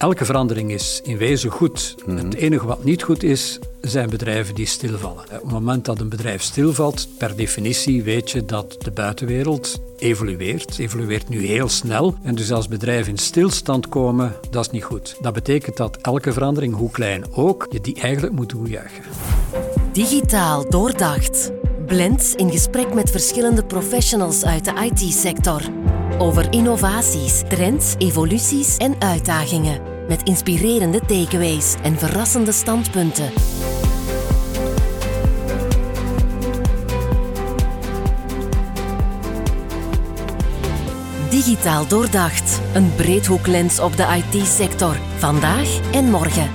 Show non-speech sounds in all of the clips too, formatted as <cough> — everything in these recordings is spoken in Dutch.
Elke verandering is in wezen goed. Het enige wat niet goed is, zijn bedrijven die stilvallen. Op het moment dat een bedrijf stilvalt, per definitie weet je dat de buitenwereld evolueert. Evolueert nu heel snel. En dus als bedrijven in stilstand komen, dat is niet goed. Dat betekent dat elke verandering, hoe klein ook, je die eigenlijk moet toejuichen. Digitaal doordacht. Blends in gesprek met verschillende professionals uit de IT-sector. Over innovaties, trends, evoluties en uitdagingen. Met inspirerende takeaways en verrassende standpunten. Digitaal doordacht. Een breedhoeklens op de IT-sector. Vandaag en morgen.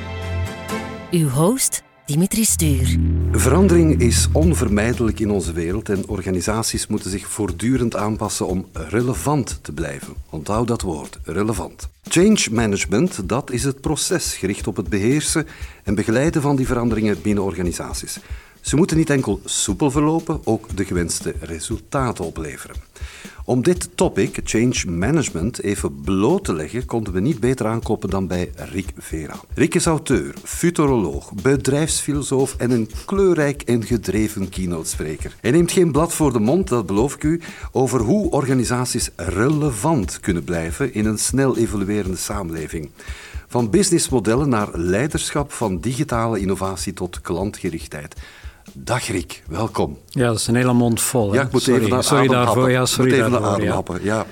Uw host Dimitri Stuur. Verandering is onvermijdelijk in onze wereld en organisaties moeten zich voortdurend aanpassen om relevant te blijven. Onthoud dat woord, relevant. Change management, dat is het proces gericht op het beheersen en begeleiden van die veranderingen binnen organisaties. Ze moeten niet enkel soepel verlopen, ook de gewenste resultaten opleveren. Om dit topic, change management, even bloot te leggen, konden we niet beter aankloppen dan bij Rick Vera. Rick is auteur, futuroloog, bedrijfsfilosoof en een kleurrijk en gedreven keynote-spreker. Hij neemt geen blad voor de mond, dat beloof ik u, over hoe organisaties relevant kunnen blijven in een snel evoluerende samenleving. Van businessmodellen naar leiderschap, van digitale innovatie tot klantgerichtheid. Dag Rick, welkom. Ja, dat is een hele mond vol. Ja, ik moet sorry, even sorry daarvoor. Ja, sorry moet even daarvoor. Ja.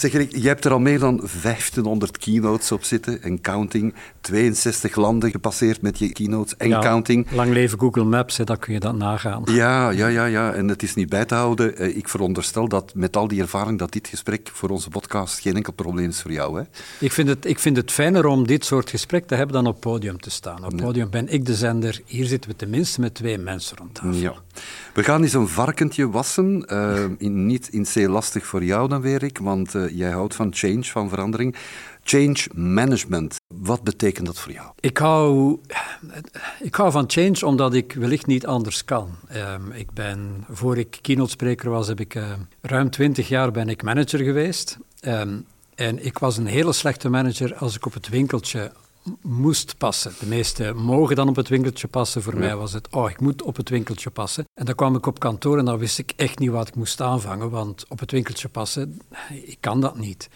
Zeg Rick, je hebt er al meer dan 1500 keynotes op zitten en counting. 62 landen gepasseerd met je keynotes en Ja, counting. Lang leven Google Maps, hè, dat kun je dat nagaan. Ja, ja, ja, ja. En het is niet bij te houden. Eh, Ik veronderstel dat met al die ervaring dat dit gesprek voor onze podcast geen enkel probleem is voor jou. Hè? Ik vind, het, ik vind het fijner om dit soort gesprek te hebben dan op podium te staan. Op podium ben ik de zender. Hier zitten we tenminste met twee mensen rond tafel. Ja. We gaan eens een varkentje wassen. Eh, in, niet in C lastig voor jou dan weer, Rick, want eh, jij houdt van change, van verandering. Change management, wat betekent dat voor jou? Ik hou, ik hou van change omdat ik wellicht niet anders kan. Ehm, ik ben, voor ik keynote spreker was, heb ik eh, ruim twintig jaar ben ik manager geweest. Ehm, en ik was een hele slechte manager als ik op het winkeltje moest passen. De meesten mogen dan op het winkeltje passen. Voor mij was het, oh, ik moet op het winkeltje passen. En dan kwam ik op kantoor en dan wist ik echt niet wat ik moest aanvangen, want op het winkeltje passen, ik kan dat niet.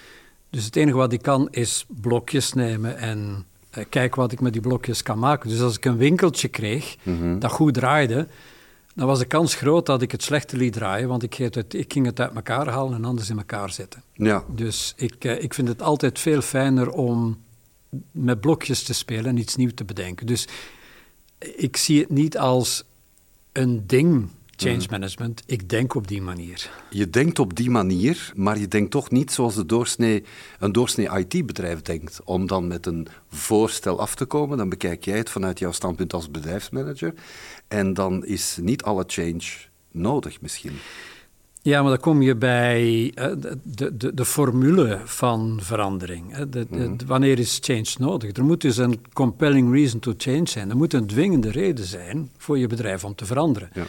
Dus het enige wat ik kan is blokjes nemen en eh, kijken wat ik met die blokjes kan maken. Dus als ik een winkeltje kreeg dat goed draaide, dan was de kans groot dat ik het slechte liet draaien, want ik, ging het, ik ging het uit elkaar halen en anders in elkaar zetten. Ja, Dus ik, eh, ik vind het altijd veel fijner om met blokjes te spelen en iets nieuws te bedenken. Dus ik zie het niet als een ding, change management. Ik denk op die manier. je denkt op die manier, maar je denkt toch niet zoals de doorsnee, een doorsnee IT-bedrijf denkt. Om dan met een voorstel af te komen, dan bekijk jij het vanuit jouw standpunt als bedrijfsmanager. En dan is niet alle change nodig misschien. Ja, maar dan kom je bij eh, de, de, de, formule van verandering. hè. De, de- de- wanneer is change nodig? Er moet dus een compelling reason to change zijn. Er moet een dwingende reden zijn voor je bedrijf om te veranderen. Ja.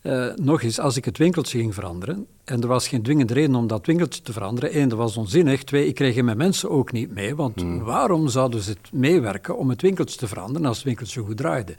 Eh, nog eens, als ik het winkeltje ging veranderen en er was geen dwingende reden om dat winkeltje te veranderen, één, dat was onzinnig, twee, ik kreeg mijn mensen ook niet mee, want waarom zouden ze het meewerken om het winkeltje te veranderen als het winkeltje goed draaide?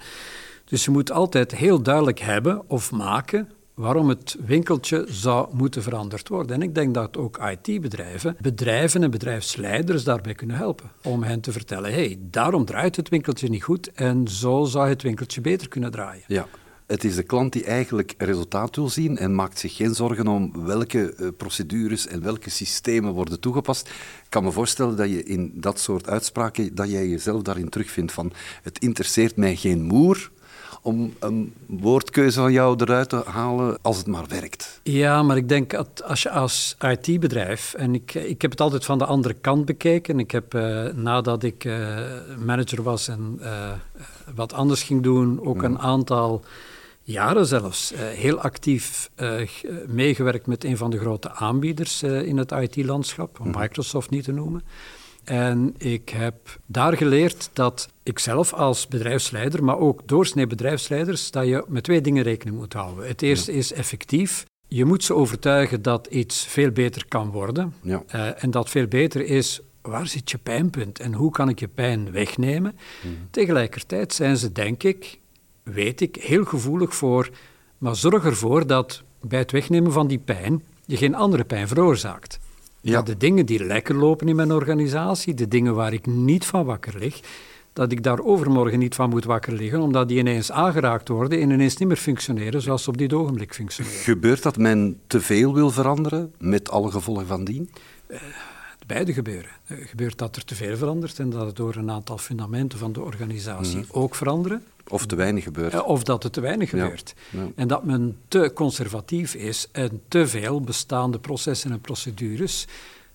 Dus je moet altijd heel duidelijk hebben of maken waarom het winkeltje zou moeten veranderd worden. En ik denk dat ook IT-bedrijven, bedrijven en bedrijfsleiders daarbij kunnen helpen. Om hen te vertellen, hey, daarom draait het winkeltje niet goed en zo zou het winkeltje beter kunnen draaien. Ja. Het is de klant die eigenlijk resultaat wil zien en maakt zich geen zorgen om welke eh, procedures en welke systemen worden toegepast. Ik kan me voorstellen dat je in dat soort uitspraken, dat jij jezelf daarin terugvindt van het interesseert mij geen moer om een woordkeuze van jou eruit te halen als het maar werkt. Ja, maar ik denk dat als je als IT-bedrijf, en ik, ik heb het altijd van de andere kant bekeken. Ik heb eh, nadat ik eh, manager was en eh, wat anders ging doen, ook een aantal jaren zelfs heel actief meegewerkt met een van de grote aanbieders in het IT-landschap, om Microsoft niet te noemen. En ik heb daar geleerd dat ik zelf als bedrijfsleider, maar ook doorsnee bedrijfsleiders, dat je met twee dingen rekening moet houden. Het eerste is effectief. Je moet ze overtuigen dat iets veel beter kan worden. Ja. Eh, en dat veel beter is waar zit je pijnpunt en hoe kan ik je pijn wegnemen? Tegelijkertijd zijn ze, denk ik, weet ik, heel gevoelig voor, maar zorg ervoor dat bij het wegnemen van die pijn je geen andere pijn veroorzaakt. Ja. de dingen die lekker lopen in mijn organisatie, de dingen waar ik niet van wakker lig, dat ik daar overmorgen niet van moet wakker liggen, omdat die ineens aangeraakt worden en ineens niet meer functioneren zoals ze op dit ogenblik functioneren. Gebeurt dat men te veel wil veranderen, met alle gevolgen van dien? Uh, beide gebeuren. Uh, gebeurt dat er te veel verandert en dat het door een aantal fundamenten van de organisatie mhm. ook veranderen. Of te weinig gebeurt. Of dat het te weinig gebeurt. En dat men te conservatief is en te veel bestaande processen en procedures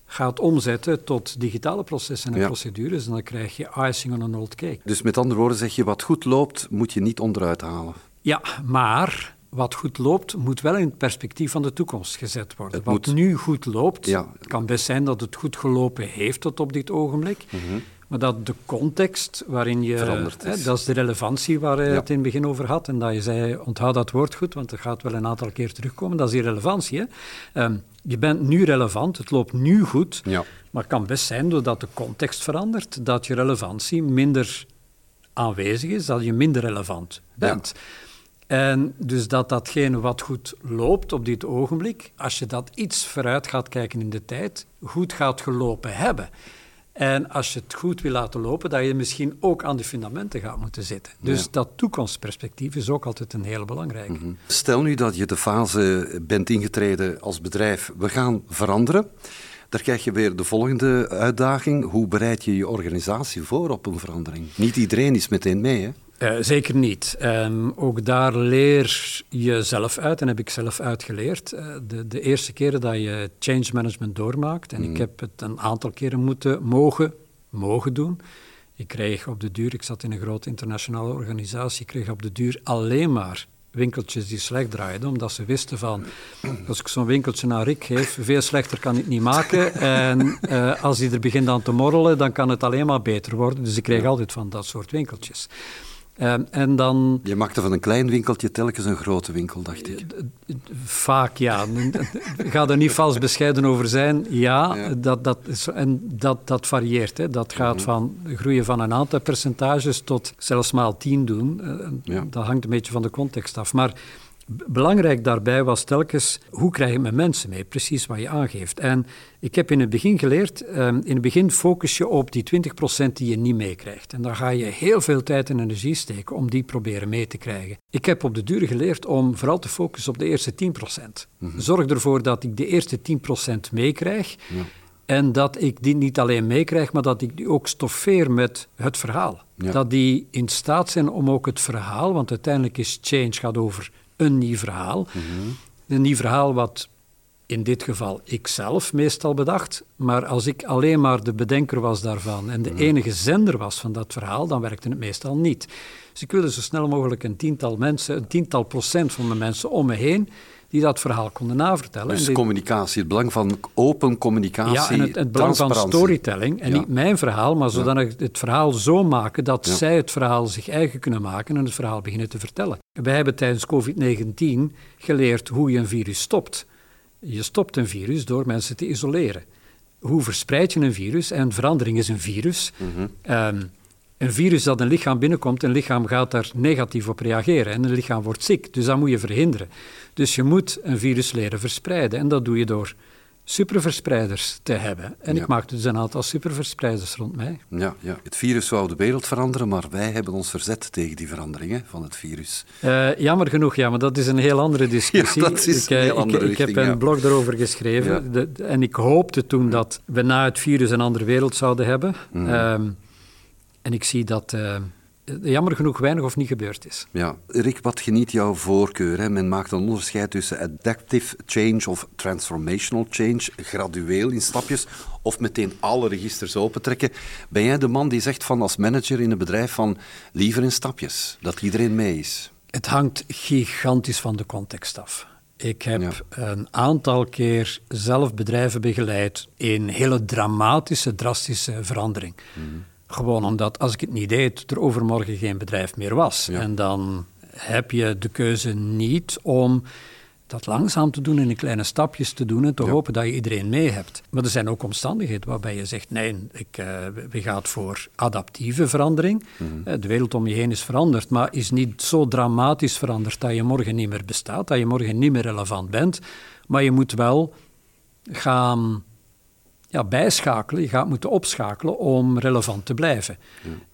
gaat omzetten tot digitale processen en procedures. En dan krijg je icing on an old cake. Dus met andere woorden zeg je, wat goed loopt, moet je niet onderuit halen. Ja, maar wat goed loopt, moet wel in het perspectief van de toekomst gezet worden. Het wat nu goed loopt, ja. het kan best zijn dat het goed gelopen heeft tot op dit ogenblik. Mhm. Maar dat de context waarin je... Veranderd is. Hè, dat is de relevantie waar je het in het begin over had. En dat je zei, onthoud dat woord goed, want het gaat wel een aantal keer terugkomen. Dat is die relevantie. Hè. Ehm, je bent nu relevant, het loopt nu goed. Ja. Maar het kan best zijn, doordat de context verandert, dat je relevantie minder aanwezig is, dat je minder relevant bent. En dus dat datgene wat goed loopt op dit ogenblik, als je dat iets vooruit gaat kijken in de tijd, goed gaat gelopen hebben. En als je het goed wil laten lopen, dat je misschien ook aan de fundamenten gaat moeten zitten. Dus dat toekomstperspectief is ook altijd een hele belangrijke. Mhm. Stel nu dat je de fase bent ingetreden als bedrijf, we gaan veranderen. Daar krijg je weer de volgende uitdaging. Hoe bereid je je organisatie voor op een verandering? Niet iedereen is meteen mee, hè? Uh, zeker niet. Um, ook daar leer je zelf uit en heb ik zelf uitgeleerd. Uh, de, de, eerste keren dat je change management doormaakt, en ik mm. heb het een aantal keren moeten mogen, mogen doen. Ik kreeg op de duur, ik zat in een grote internationale organisatie, ik kreeg op de duur alleen maar winkeltjes die slecht draaiden, omdat ze wisten van, als ik zo'n winkeltje naar Rick geef, veel slechter kan ik niet maken. En uh, als hij er begint aan te morrelen, dan kan het alleen maar beter worden. Dus ik kreeg altijd van dat soort winkeltjes. Ehm, en dan... Je maakte van een klein winkeltje telkens een grote winkel, dacht ik. Vaak, ja. <laughs> Ga er niet vals bescheiden over zijn. Ja, Dat, dat, is, en dat, dat varieert. Hè. Dat gaat mhm. van groeien van een aantal percentages tot zelfs maal tien doen. Uh, Dat hangt een beetje van de context af. Maar Belangrijk daarbij was telkens, hoe krijg je met mensen mee? Precies wat je aangeeft. En ik heb in het begin geleerd, ehm, in het begin focus je op die 20% die je niet meekrijgt. En dan ga je heel veel tijd en energie steken om die proberen mee te krijgen. Ik heb op de duur geleerd om vooral te focussen op de eerste 10%. Mhm. Zorg ervoor dat ik de eerste 10% meekrijg. Ja. En dat ik die niet alleen meekrijg, maar dat ik die ook stoffeer met het verhaal. Dat die in staat zijn om ook het verhaal, want uiteindelijk is change gaat over een nieuw verhaal. Een nieuw verhaal wat in dit geval ik zelf meestal bedacht, maar als ik alleen maar de bedenker was daarvan en de mhm. enige zender was van dat verhaal, dan werkte het meestal niet. Dus ik wilde zo snel mogelijk een tiental mensen, een tiental procent van de mensen om me heen die dat verhaal konden navertellen. Dus communicatie, het belang van open communicatie, Ja, en het, het belang van storytelling. En niet mijn verhaal, maar zodanig het verhaal zo maken dat zij het verhaal zich eigen kunnen maken en het verhaal beginnen te vertellen. Wij hebben tijdens COVID-19 geleerd hoe je een virus stopt. Je stopt een virus door mensen te isoleren. Hoe verspreid je een virus? En verandering is een virus. Mm een virus dat een lichaam binnenkomt, een lichaam gaat daar negatief op reageren en een lichaam wordt ziek. Dus dat moet je verhinderen. Dus je moet een virus leren verspreiden en dat doe je door superverspreiders te hebben. En ik maakte dus een aantal superverspreiders rond mij. Ja, ja, het virus zou de wereld veranderen, maar wij hebben ons verzet tegen die veranderingen van het virus. Uh, jammer genoeg, ja, maar dat is een heel andere discussie. Ja, dat is een heel andere ik, ik, heb een blog daarover geschreven de, en ik hoopte toen dat we na het virus een andere wereld zouden hebben. Mm en ik zie dat uh, jammer genoeg weinig of niet gebeurd is. Ja, Rick, wat geniet jouw voorkeur? Hè? Men maakt een onderscheid tussen adaptive change of transformational change, gradueel in stapjes, of meteen alle registers opentrekken. Ben jij de man die zegt van als manager in een bedrijf van liever in stapjes, dat iedereen mee is? Het hangt gigantisch van de context af. Ik heb een aantal keer zelf bedrijven begeleid in hele dramatische, drastische verandering. Mm gewoon omdat als ik het niet deed, er overmorgen geen bedrijf meer was. En dan heb je de keuze niet om dat langzaam te doen en in kleine stapjes te doen en te hopen dat je iedereen mee hebt. Maar er zijn ook omstandigheden waarbij je zegt, nee, ik, uh, we gaan voor adaptieve verandering. Mhm. De wereld om je heen is veranderd, maar is niet zo dramatisch veranderd dat je morgen niet meer bestaat, dat je morgen niet meer relevant bent. Maar je moet wel gaan ja, bijschakelen, je gaat moeten opschakelen om relevant te blijven.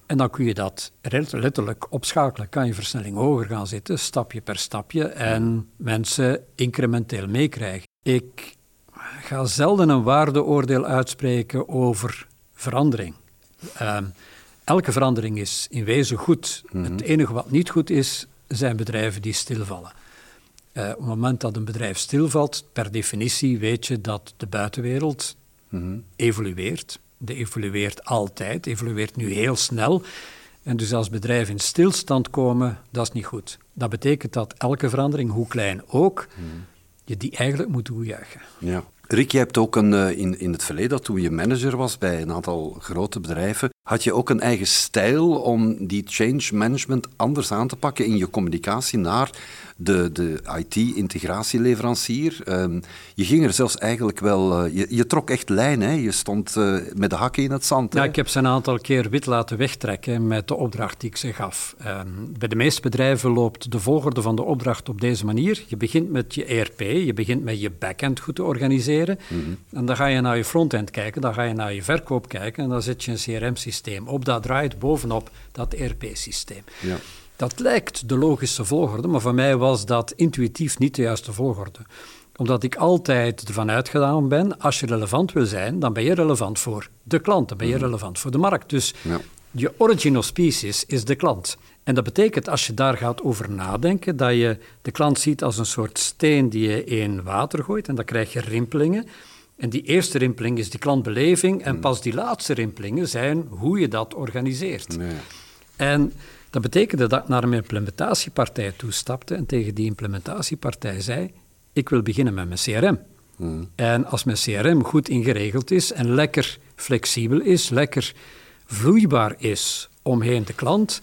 En dan kun je dat letterlijk opschakelen. Kan je versnelling hoger gaan zitten, stapje per stapje, en mensen incrementeel meekrijgen. Ik ga zelden een waardeoordeel uitspreken over verandering. Ehm, elke verandering is in wezen goed. Het mhm. enige wat niet goed is, zijn bedrijven die stilvallen. Uh, op het moment dat een bedrijf stilvalt, per definitie weet je dat de buitenwereld evolueert de evolueert altijd, evolueert nu heel snel. En dus als bedrijven in stilstand komen, dat is niet goed. Dat betekent dat elke verandering, hoe klein ook, je die eigenlijk moet toejuichen. Ja. Rick, je hebt ook een, eh, in, in het verleden, toen je manager was bij een aantal grote bedrijven, had je ook een eigen stijl om die change management anders aan te pakken in je communicatie naar de, de IT-integratieleverancier. Ehm, je ging er zelfs eigenlijk wel... Uh, je, je, trok echt lijn, hè? Je stond uh, met de hakken in het zand. Ja, ik heb ze een aantal keer wit laten wegtrekken met de opdracht die ik ze gaf. Um, bij de meeste bedrijven loopt de volgorde van de opdracht op deze manier. Je begint met je ERP, je begint met je backend goed te organiseren. Mm -hmm. En dan ga je naar je frontend kijken, dan ga je naar je verkoop kijken en dan zet je een CRM-systeem op. Dat draait bovenop dat ERP-systeem. Ja. Dat lijkt de logische volgorde, maar voor mij was dat intuïtief niet de juiste volgorde. Omdat ik altijd ervan uitgegaan ben, als je relevant wil zijn, dan ben je relevant voor de klant, dan ben je mhm. relevant voor de markt. Dus ja. je original species is de klant. En dat betekent, als je daar gaat over nadenken, dat je de klant ziet als een soort steen die je in water gooit en dan krijg je rimpelingen. En die eerste rimpeling is die klantbeleving en mhm. pas die laatste rimpelingen zijn hoe je dat organiseert. Nee. En dat betekende dat ik naar een implementatiepartij toestapte en tegen die implementatiepartij zei: Ik wil beginnen met mijn CRM. Hmm. En als mijn CRM goed ingeregeld is en lekker flexibel is, lekker vloeibaar is omheen de klant,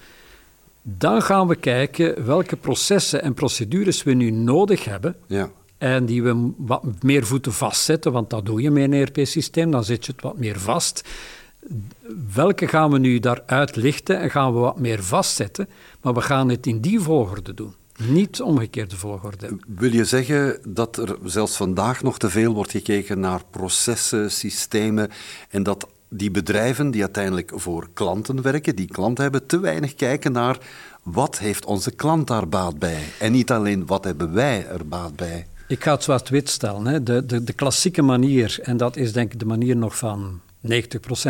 dan gaan we kijken welke processen en procedures we nu nodig hebben. Ja. En die we wat meer voeten vastzetten, want dat doe je met een ERP-systeem, dan zet je het wat meer vast welke gaan we nu daaruit lichten en gaan we wat meer vastzetten, maar we gaan het in die volgorde doen. Niet omgekeerde volgorde. Wil je zeggen dat er zelfs vandaag nog te veel wordt gekeken naar processen, systemen en dat die bedrijven die uiteindelijk voor klanten werken, die klanten hebben, te weinig kijken naar wat heeft onze klant daar baat bij? En niet alleen wat hebben wij er baat bij? Ik ga het zwart-wit stellen. Hè. De, de, de klassieke manier, en dat is denk ik de manier nog van 90%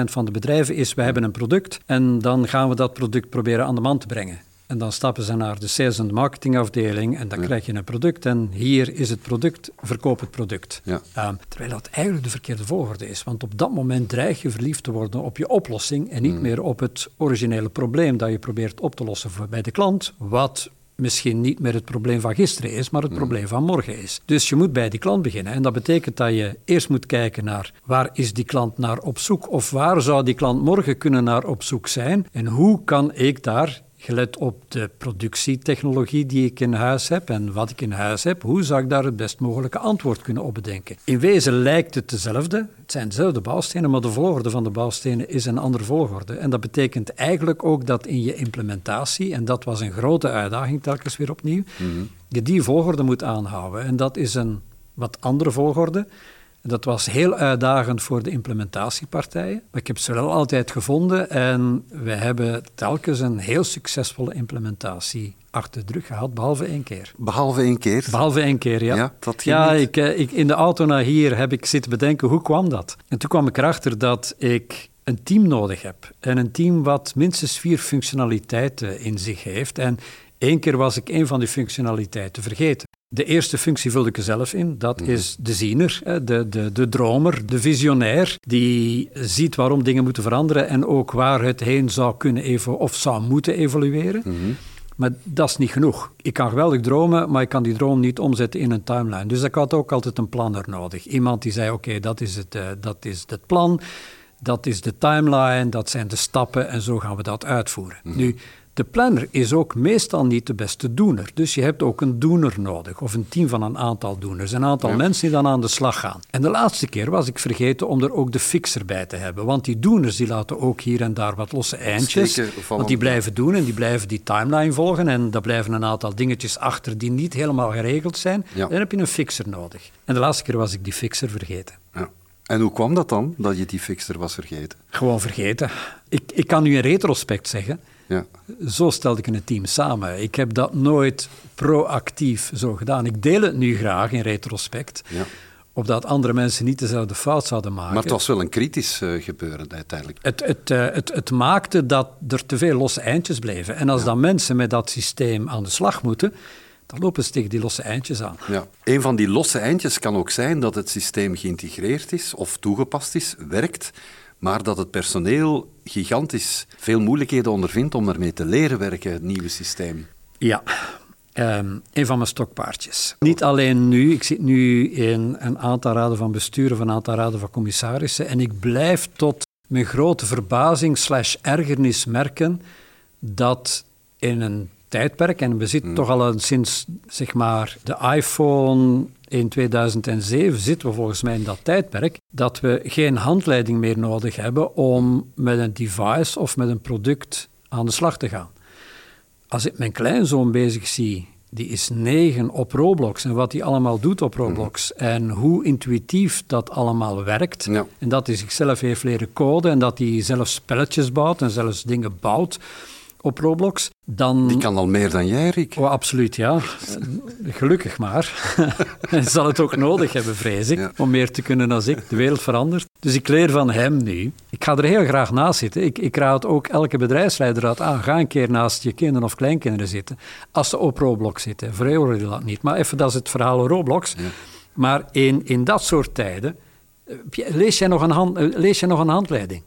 van de bedrijven is, we hebben een product en dan gaan we dat product proberen aan de man te brengen. En dan stappen ze naar de sales en marketingafdeling en dan krijg je een product en hier is het product, verkoop het product. Ja. Ehm, terwijl dat eigenlijk de verkeerde volgorde is, want op dat moment dreig je verliefd te worden op je oplossing en niet mm. meer op het originele probleem dat je probeert op te lossen voor bij de klant, wat misschien niet meer het probleem van gisteren is, maar het hmm. probleem van morgen is. Dus je moet bij die klant beginnen. En dat betekent dat je eerst moet kijken naar waar is die klant naar op zoek of waar zou die klant morgen kunnen naar op zoek zijn en hoe kan ik daar gelet op de productietechnologie die ik in huis heb en wat ik in huis heb, hoe zou ik daar het best mogelijke antwoord kunnen op bedenken? In wezen lijkt het dezelfde, het zijn dezelfde bouwstenen, maar de volgorde van de bouwstenen is een andere volgorde. En dat betekent eigenlijk ook dat in je implementatie, en dat was een grote uitdaging telkens weer opnieuw, mhm. je die volgorde moet aanhouden. En dat is een wat andere volgorde. Dat was heel uitdagend voor de implementatiepartijen. Maar ik heb ze wel altijd gevonden en we hebben telkens een heel succesvolle implementatie achter de rug gehad, behalve één keer. Behalve één keer? Behalve één keer, ja. Ja, dat ja ik, eh, ik, in de auto naar hier heb ik zitten bedenken, hoe kwam dat? En toen kwam ik erachter dat ik een team nodig heb. En een team wat minstens vier functionaliteiten in zich heeft. En één keer was ik een van die functionaliteiten vergeten. De eerste functie vulde ik er zelf in. Dat mhm. is de ziener, de, de, de dromer, de visionair. Die ziet waarom dingen moeten veranderen en ook waar het heen zou kunnen even of zou moeten evolueren. Mhm. Maar dat is niet genoeg. Ik kan geweldig dromen, maar ik kan die droom niet omzetten in een timeline. Dus ik had ook altijd een planner nodig. Iemand die zei, oké, dat is het, uh, dat is het plan. Dat is de timeline, dat zijn de stappen en zo gaan we dat uitvoeren. Mhm. Nu, de planner is ook meestal niet de beste doener. Dus je hebt ook een doener nodig, of een team van een aantal doeners. Een aantal mensen die dan aan de slag gaan. En de laatste keer was ik vergeten om er ook de fixer bij te hebben. Want die doeners die laten ook hier en daar wat losse eindjes. Want die blijven doen en die blijven die timeline volgen. En daar blijven een aantal dingetjes achter die niet helemaal geregeld zijn. Ja. Dan heb je een fixer nodig. En de laatste keer was ik die fixer vergeten. En hoe kwam dat dan, dat je die fixer was vergeten? Gewoon vergeten. Ik, ik kan nu in retrospect zeggen, Ja. zo stelde ik een team samen. Ik heb dat nooit proactief zo gedaan. Ik deel het nu graag in retrospect, Ja. opdat andere mensen niet dezelfde fout zouden maken. Maar het was wel een kritisch eh, gebeuren uiteindelijk. Het, het, eh, het, het maakte dat er te veel losse eindjes bleven. En als dan mensen met dat systeem aan de slag moeten, dan lopen ze tegen die losse eindjes aan. Ja. Een van die losse eindjes kan ook zijn dat het systeem geïntegreerd is of toegepast is, werkt, maar dat het personeel gigantisch veel moeilijkheden ondervindt om ermee te leren werken, het nieuwe systeem. Ja, ehm, een van mijn stokpaardjes. Niet alleen nu, ik zit nu in een aantal raden van bestuur of een aantal raden van commissarissen en ik blijf tot mijn grote verbazing slash ergernis merken dat in een tijdperk, en we zitten toch al sinds zeg maar de iPhone in 2007 zitten we volgens mij in dat tijdperk, dat we geen handleiding meer nodig hebben om met een device of met een product aan de slag te gaan. Als ik mijn kleinzoon bezig zie, die is negen op Roblox en wat hij allemaal doet op Roblox en hoe intuïtief dat allemaal werkt. Ja. en dat hij zichzelf heeft leren coden en dat hij zelf spelletjes bouwt en zelfs dingen bouwt op Roblox, dan... Die kan al meer dan jij, Rick. Oh, absoluut, ja. Gelukkig maar. Hij <laughs> zal het ook nodig hebben, vrees ik, Ja. om meer te kunnen dan ik. De wereld verandert. Dus ik leer van hem nu. Ik ga er heel graag naast zitten. Ik, ik raad ook elke bedrijfsleider uit aan. Ga een keer naast je kinderen of kleinkinderen zitten. Als ze op Roblox zitten. Veroordeel dat niet. Maar even, dat is het verhaal Roblox. Maar in, in dat soort tijden... eh, Lees jij nog een, hand, eh, lees jij nog een handleiding?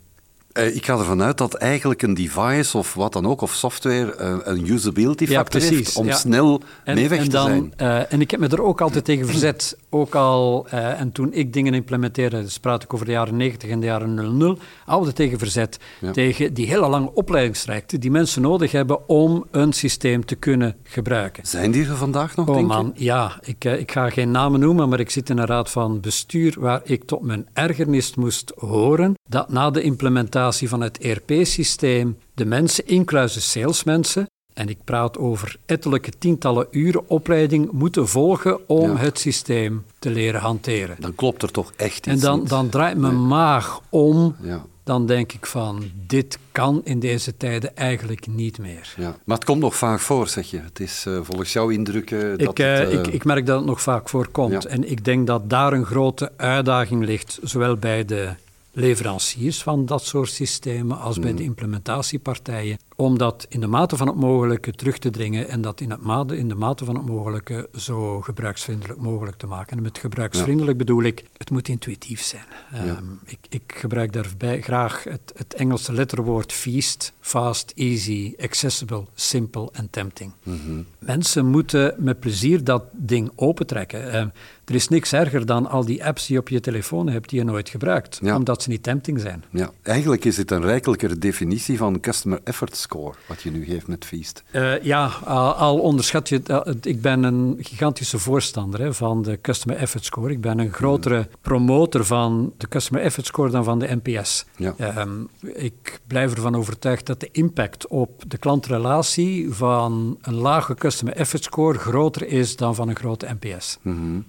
Eh, ik ga ervan uit dat eigenlijk een device of wat dan ook, of software, eh, een usability Ja, factor precies, heeft om ja. snel mee weg en te dan, zijn. eh, en ik heb me er ook altijd tegen verzet. Ook al, en toen ik dingen implementeerde, dus praat ik over de jaren 90 en de jaren 00, altijd tegen verzet. Ja. Tegen die hele lange opleidingstrajecten die mensen nodig hebben om een systeem te kunnen gebruiken. Zijn die er vandaag nog, Oh denk je? man, ja. Ik, ik ga geen namen noemen, maar ik zit in een raad van bestuur waar ik tot mijn ergernis moest horen dat na de implementatie van het ERP-systeem de mensen, inclusief salesmensen, en ik praat over ettelijke tientallen uren opleiding, moeten volgen om Ja. het systeem te leren hanteren. Dan klopt er toch echt iets En dan, dan draait mijn maag om. Ja. Dan denk ik van, dit kan in deze tijden eigenlijk niet meer. Ja. Maar het komt nog vaak voor, zeg je. Het is eh, volgens jouw indrukken dat Ik, eh, het, eh, ik, ik merk dat het nog vaak voorkomt. En ik denk dat daar een grote uitdaging ligt, zowel bij de leveranciers van dat soort systemen als Mm. bij de implementatiepartijen, om dat in de mate van het mogelijke terug te dringen en dat in, het mate, in de mate van het mogelijke zo gebruiksvriendelijk mogelijk te maken. En met gebruiksvriendelijk bedoel ik, het moet intuïtief zijn. Ehm, ik, ik gebruik daarbij graag het, het Engelse letterwoord feast, fast, easy, accessible, simple en tempting. Mhm. Mensen moeten met plezier dat ding opentrekken. Ehm, er is niks erger dan al die apps die je op je telefoon hebt die je nooit gebruikt, Ja. omdat ze niet tempting zijn. Ja, eigenlijk is het een rijkelijkere definitie van customer effort score, wat je nu geeft met Feast. Eh, ja, al, al onderschat je... eh, ik ben een gigantische voorstander hè, van de Customer Effort Score. Ik ben een grotere promotor van de Customer Effort Score dan van de NPS. Ja. Ehm, ik blijf ervan overtuigd dat de impact op de klantrelatie van een lage Customer Effort Score groter is dan van een grote NPS. Mhm.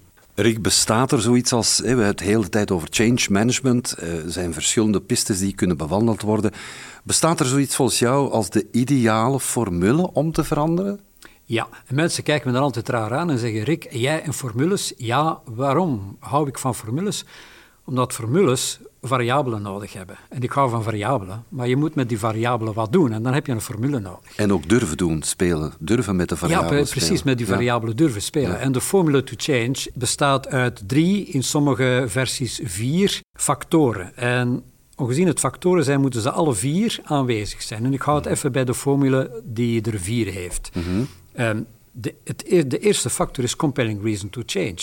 Rick, bestaat er zoiets als, we hebben het de hele tijd over change management, eh, er zijn verschillende pistes die kunnen bewandeld worden. Bestaat er zoiets volgens jou als de ideale formule om te veranderen? Ja, en mensen kijken me dan altijd raar aan en zeggen: Rick, jij en formules? Ja, waarom hou ik van formules? Omdat formules variabelen nodig hebben. En ik hou van variabelen, maar je moet met die variabelen wat doen en dan heb je een formule nodig. En ook durven doen, spelen, durven met de Ja, variabelen pre- precies, spelen. met die Ja. variabelen durven spelen. Ja. En de formule to change bestaat uit drie, in sommige versies vier factoren. En ongezien het factoren zijn, moeten ze alle vier aanwezig zijn. En ik hou het even bij de formule die er vier heeft. Ehm, de, het, de eerste factor is compelling reason to change.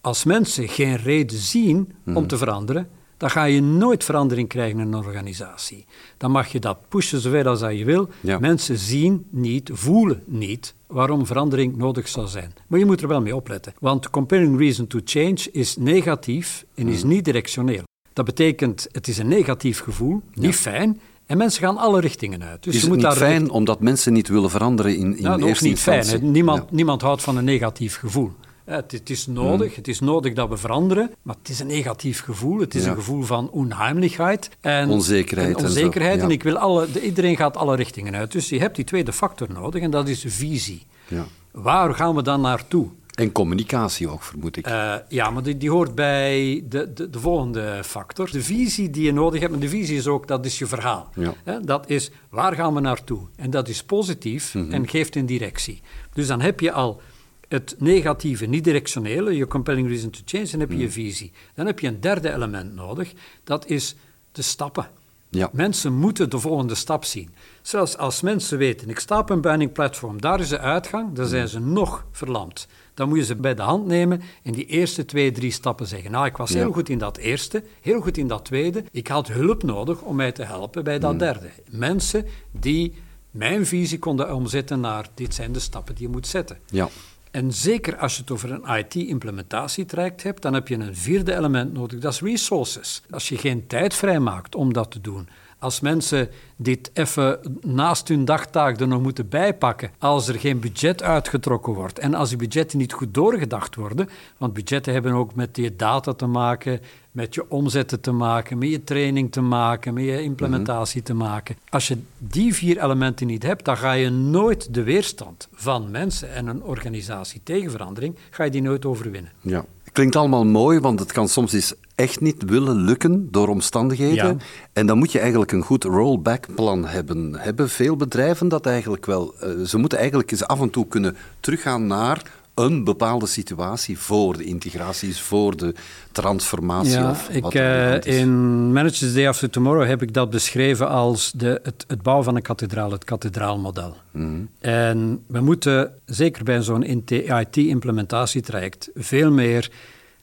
Als mensen geen reden zien om te veranderen, dan ga je nooit verandering krijgen in een organisatie. Dan mag je dat pushen zoveel als dat je wil. Ja. Mensen zien niet, voelen niet waarom verandering nodig zou zijn. Maar je moet er wel mee opletten. Want compelling reason to change is negatief en is niet directioneel. Dat betekent, het is een negatief gevoel, niet fijn, en mensen gaan alle richtingen uit. Dus is je het niet daar fijn omdat mensen niet willen veranderen in, in is eerste niet fijn. instantie? Niemand, Ja. niemand houdt van een negatief gevoel. Het, het is nodig, het is nodig dat we veranderen, maar het is een negatief gevoel. Het is Ja. een gevoel van onheimelijkheid en Onzekerheid En en zo, onzekerheid. ja. En ik wil alle, de- iedereen gaat alle richtingen uit. Dus je hebt die tweede factor nodig en dat is visie. Ja. Waar gaan we dan naartoe? En communicatie ook, vermoed ik. Eh, ja, maar die, die hoort bij de, de, de volgende factor. De visie die je nodig hebt, maar de visie is ook, dat is je verhaal. Ja. Hè, dat is, waar gaan we naartoe? En dat is positief Mhm. en geeft een directie. Dus dan heb je al het negatieve, niet directionele, je compelling reason to change, dan heb je je visie. Dan heb je een derde element nodig, dat is de stappen. Ja. Mensen moeten de volgende stap zien. Zelfs als mensen weten, ik sta op een binding platform, daar is de uitgang, dan zijn ze nog verlamd. Dan moet je ze bij de hand nemen en die eerste twee, drie stappen zeggen. Nou, ik was Ja. heel goed in dat eerste, heel goed in dat tweede. Ik had hulp nodig om mij te helpen bij dat derde. Mensen die mijn visie konden omzetten naar dit zijn de stappen die je moet zetten. Ja. En zeker als je het over een IT-implementatietraject hebt, dan heb je een vierde element nodig, dat is resources. Als je geen tijd vrijmaakt om dat te doen, als mensen dit even naast hun dagtaak er nog moeten bijpakken, als er geen budget uitgetrokken wordt en als die budgetten niet goed doorgedacht worden, want budgetten hebben ook met je data te maken, met je omzetten te maken, met je training te maken, met je implementatie te maken. Als je die vier elementen niet hebt, dan ga je nooit de weerstand van mensen en een organisatie tegen verandering, ga je die nooit overwinnen. Ja. Klinkt allemaal mooi, want het kan soms eens echt niet willen lukken door omstandigheden. Ja. En dan moet je eigenlijk een goed rollback-plan hebben. Hebben veel bedrijven dat eigenlijk wel? eh, ze moeten eigenlijk eens af en toe kunnen teruggaan naar een bepaalde situatie voor de integraties, voor de transformatie Ja, of ik, is. in Managers Day After Tomorrow heb ik dat beschreven als de, het, het bouwen van een kathedraal, het kathedraalmodel. Mhm. En we moeten, zeker bij zo'n IT-implementatietraject, veel meer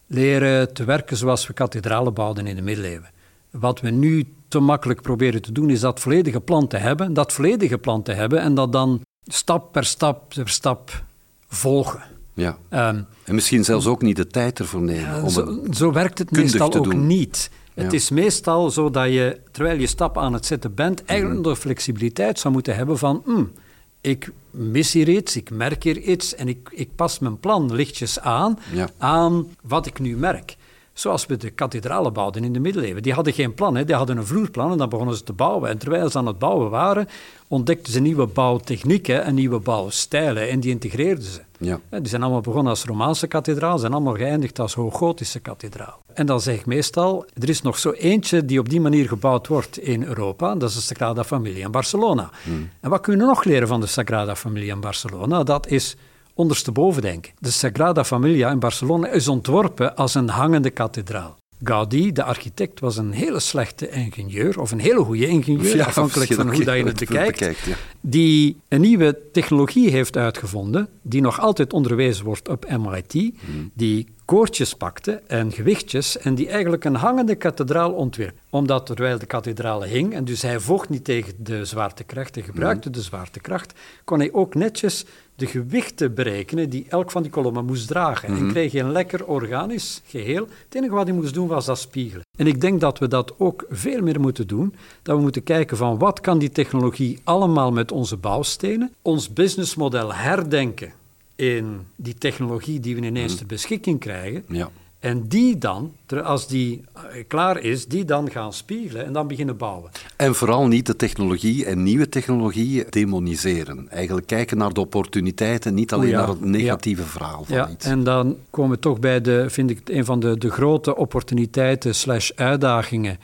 leren te werken zoals we kathedralen bouwden in de middeleeuwen. Wat we nu te makkelijk proberen te doen, is dat volledige plan te hebben, dat volledige plan te hebben en dat dan stap per stap per stap volgen. Ja. Ehm, En misschien zelfs ook niet de tijd ervoor nemen. om zo, werkt het meestal ook doen. niet. Het Ja. is meestal zo dat je, terwijl je stap aan het zetten bent, eigenlijk Mhm. de flexibiliteit zou moeten hebben van... "Hmm, ik mis hier iets, ik merk hier iets en ik, ik pas mijn plan lichtjes aan Ja. aan wat ik nu merk. Zoals we de kathedralen bouwden in de middeleeuwen. Die hadden geen plan, hè. die hadden een vloerplan en dan begonnen ze te bouwen. En terwijl ze aan het bouwen waren, ontdekten ze nieuwe bouwtechnieken en nieuwe bouwstijlen en die integreerden ze. Ja. Die zijn allemaal begonnen als Romaanse kathedraal, zijn allemaal geëindigd als Hooggotische kathedraal. En dan zeg ik meestal, er is nog zo eentje die op die manier gebouwd wordt in Europa, dat is de Sagrada Familia in Barcelona. En wat kunnen we nog leren van de Sagrada Familia in Barcelona? Dat is ondersteboven denken. De Sagrada Familia in Barcelona is ontworpen als een hangende kathedraal. Gaudí, de architect, was een hele slechte ingenieur, of een hele goede ingenieur, Ja, afhankelijk van hoe dat je het bekijkt, bekijkt, ja. die een nieuwe technologie heeft uitgevonden, die nog altijd onderwezen wordt op MIT, Hmm. die koortjes pakte en gewichtjes en die eigenlijk een hangende kathedraal ontwierp. Omdat terwijl de kathedraal hing, en dus hij vocht niet tegen de zwaartekracht, hij gebruikte de zwaartekracht, kon hij ook netjes de gewichten berekenen die elk van die kolommen moest dragen. En kreeg je een lekker organisch geheel. Het enige wat hij moest doen was dat spiegelen. En ik denk dat we dat ook veel meer moeten doen. Dat we moeten kijken van wat kan die technologie allemaal met onze bouwstenen. Ons businessmodel herdenken in die technologie die we ineens ter beschikking krijgen. Ja. En die dan, als die eh, klaar is, die dan gaan spiegelen en dan beginnen bouwen. En vooral niet de technologie en nieuwe technologieën demoniseren. Eigenlijk kijken naar de opportuniteiten, niet alleen O ja, naar het negatieve verhaal van Ja, iets. en dan komen we toch bij de, vind ik, een van de, de grote opportuniteiten slash uitdagingen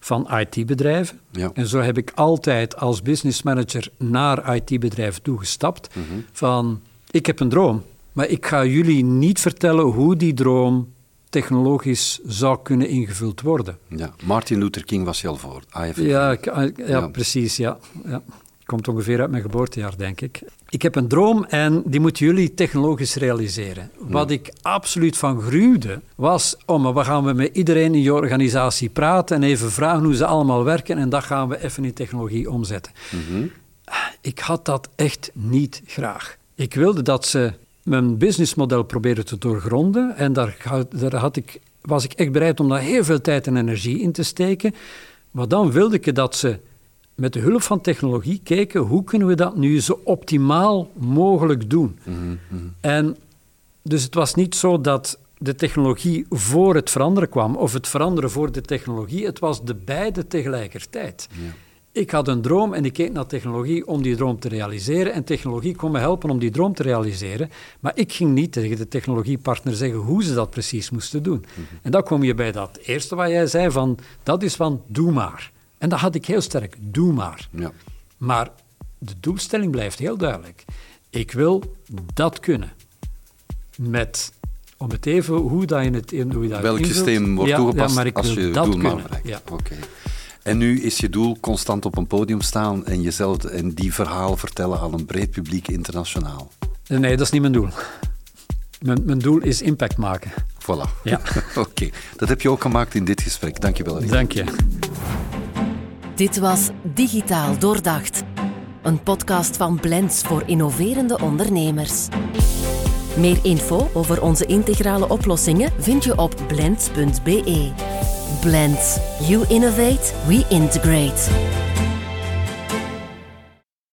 van IT-bedrijven. Ja. En zo heb ik altijd als business manager naar IT-bedrijven toegestapt Mhm. van, ik heb een droom, maar ik ga jullie niet vertellen hoe die droom technologisch zou kunnen ingevuld worden. Ja. Martin Luther King was je al voor. I have a Ja, ja, Ja. precies, ja. ja. Komt ongeveer uit mijn geboortejaar, denk ik. Ik heb een droom en die moeten jullie technologisch realiseren. Wat ik absoluut van gruwde, was om, we gaan met iedereen in je organisatie praten en even vragen hoe ze allemaal werken en dat gaan we even in technologie omzetten. Ik had dat echt niet graag. Ik wilde dat ze mijn businessmodel probeerden te doorgronden en daar, daar had ik, was ik echt bereid om daar heel veel tijd en energie in te steken. Maar dan wilde ik dat ze met de hulp van technologie kijken hoe kunnen we dat nu zo optimaal mogelijk doen. En dus het was niet zo dat de technologie voor het veranderen kwam of het veranderen voor de technologie. Het was de beide tegelijkertijd. Ja. Ik had een droom en ik keek naar technologie om die droom te realiseren. En technologie kon me helpen om die droom te realiseren. Maar ik ging niet tegen de technologiepartner zeggen hoe ze dat precies moesten doen. En dan kom je bij dat eerste wat jij zei van, dat is van doe maar. En dat had ik heel sterk, doe maar. Ja. Maar de doelstelling blijft heel duidelijk. Ik wil dat kunnen. Met, om het even, hoe dat je het in, hoe je dat Welk invult. systeem wordt ja, toegepast ja, maar ik als wil je dat doel maar kunnen. bereikt? Ja. Oké. En nu is je doel constant op een podium staan en jezelf en die verhalen vertellen aan een breed publiek internationaal. Nee, dat is niet mijn doel. Mijn, mijn doel is impact maken. Voilà. Ja. <laughs> Oké, dat heb je ook gemaakt in dit gesprek. Dank je wel. Rick. Dank je. Dit was Digitaal Doordacht. Een podcast van Blends voor innoverende ondernemers. Meer info over onze integrale oplossingen vind je op blends.be. Blends. You innovate, we integrate.